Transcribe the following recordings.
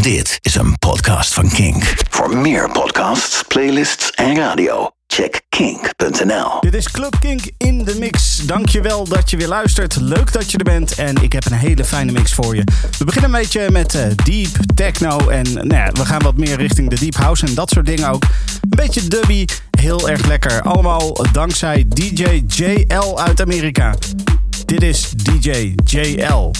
Dit is een podcast van Kink. Voor meer podcasts, playlists en radio, check kink.nl. Dit is Club Kink in de mix. Dankjewel dat je weer luistert. Leuk dat je er bent en ik heb een hele fijne mix voor je. We beginnen een beetje met uh, deep techno en nou ja, we gaan wat meer richting de deep house en dat soort dingen ook. Een beetje dubby, heel erg lekker. Allemaal dankzij DJ JL uit Amerika. Dit is DJ JL.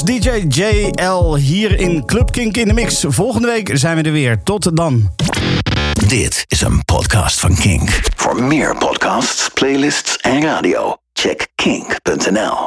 Was DJ JL hier in Club Kink in de Mix. Volgende week zijn we er weer. Tot dan. Dit is een podcast van Kink. Voor meer podcasts, playlists en radio, check kink.nl.